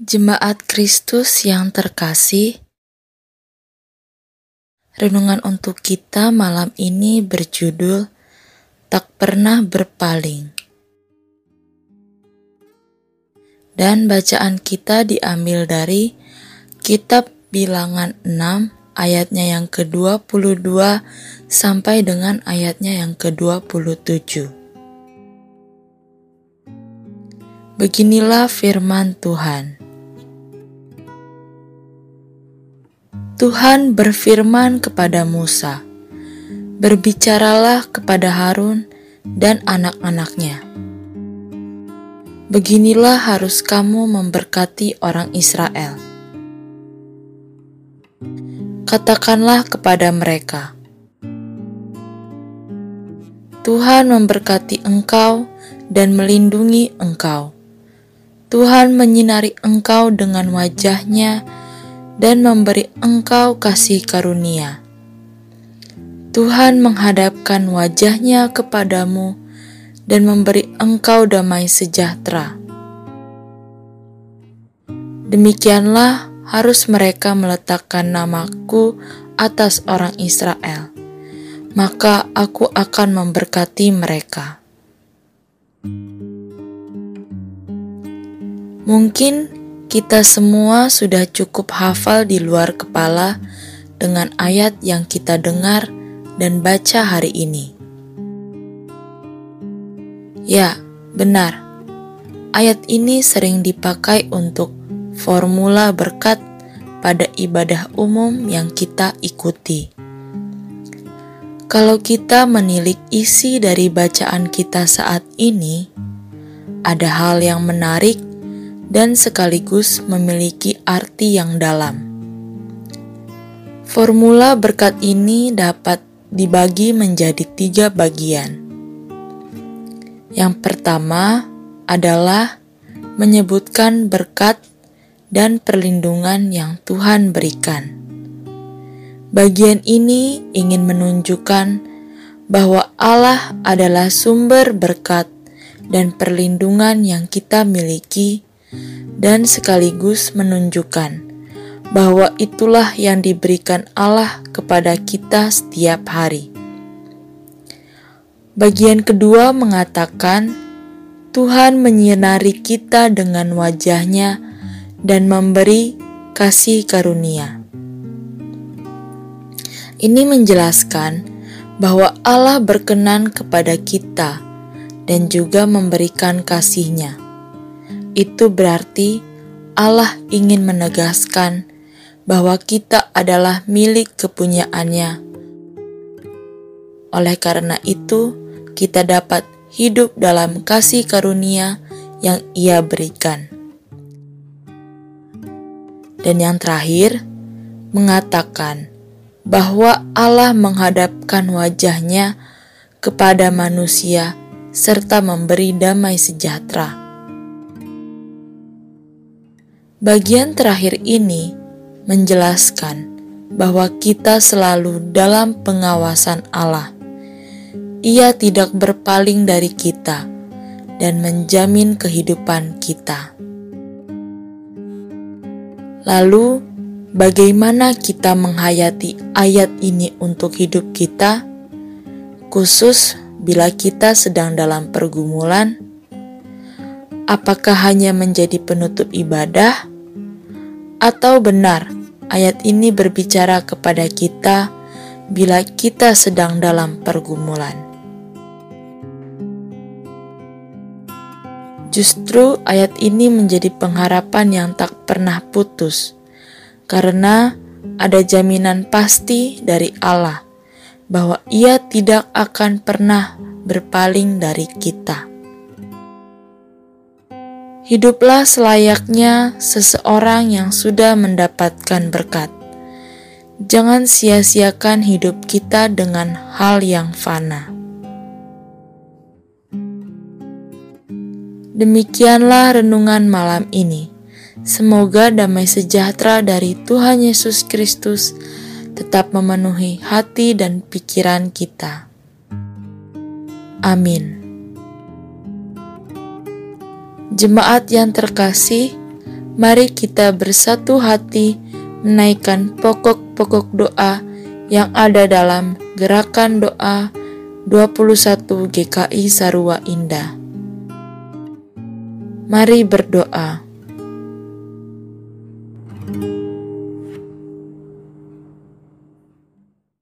Jemaat Kristus yang terkasih, renungan untuk kita malam ini berjudul "Tak Pernah Berpaling", dan bacaan kita diambil dari Kitab Bilangan 6 ayatnya yang ke-22 sampai dengan ayatnya yang ke-27. Beginilah firman Tuhan. Tuhan berfirman kepada Musa, "Berbicaralah kepada Harun dan anak-anaknya. Beginilah harus kamu memberkati orang Israel. Katakanlah kepada mereka, Tuhan memberkati engkau dan melindungi engkau. Tuhan menyinari engkau dengan wajahnya dan memberi engkau kasih karunia. Tuhan menghadapkan wajahnya kepadamu dan memberi engkau damai sejahtera. Demikianlah harus mereka meletakkan namaku atas orang Israel, maka aku akan memberkati mereka. Mungkin kita semua sudah cukup hafal di luar kepala dengan ayat yang kita dengar dan baca hari ini. Ya, benar. Ayat ini sering dipakai untuk formula berkat pada ibadah umum yang kita ikuti. Kalau kita menilik isi dari bacaan kita saat ini, ada hal yang menarik dan sekaligus memiliki arti yang dalam. Formula berkat ini dapat dibagi menjadi tiga bagian. Yang pertama adalah menyebutkan berkat dan perlindungan yang Tuhan berikan. Bagian ini ingin menunjukkan bahwa Allah adalah sumber berkat dan perlindungan yang kita miliki dan sekaligus menunjukkan bahwa itulah yang diberikan Allah kepada kita setiap hari. Bagian kedua mengatakan, Tuhan menyinari kita dengan wajahnya dan memberi kasih karunia. Ini menjelaskan bahwa Allah berkenan kepada kita dan juga memberikan kasihnya. Itu berarti Allah ingin menegaskan bahwa kita adalah milik kepunyaannya. Oleh karena itu, kita dapat hidup dalam kasih karunia yang Ia berikan. Dan yang terakhir, mengatakan bahwa Allah menghadapkan wajahnya kepada manusia serta memberi damai sejahtera. Bagian terakhir ini menjelaskan bahwa kita selalu dalam pengawasan Allah. Ia tidak berpaling dari kita dan menjamin kehidupan kita. Lalu, bagaimana kita menghayati ayat ini untuk hidup kita, khusus bila kita sedang dalam pergumulan? Apakah hanya menjadi penutup ibadah? Atau benar ayat ini berbicara kepada kita bila kita sedang dalam pergumulan? Justru ayat ini menjadi pengharapan yang tak pernah putus, karena ada jaminan pasti dari Allah bahwa Ia tidak akan pernah berpaling dari kita. Hiduplah selayaknya seseorang yang sudah mendapatkan berkat. Jangan sia-siakan hidup kita dengan hal yang fana. Demikianlah renungan malam ini. Semoga damai sejahtera dari Tuhan Yesus Kristus tetap memenuhi hati dan pikiran kita. Amin. Jemaat yang terkasih, mari kita bersatu hati menaikkan pokok-pokok doa yang ada dalam gerakan doa 21 GKI Sarua Indah. Mari berdoa.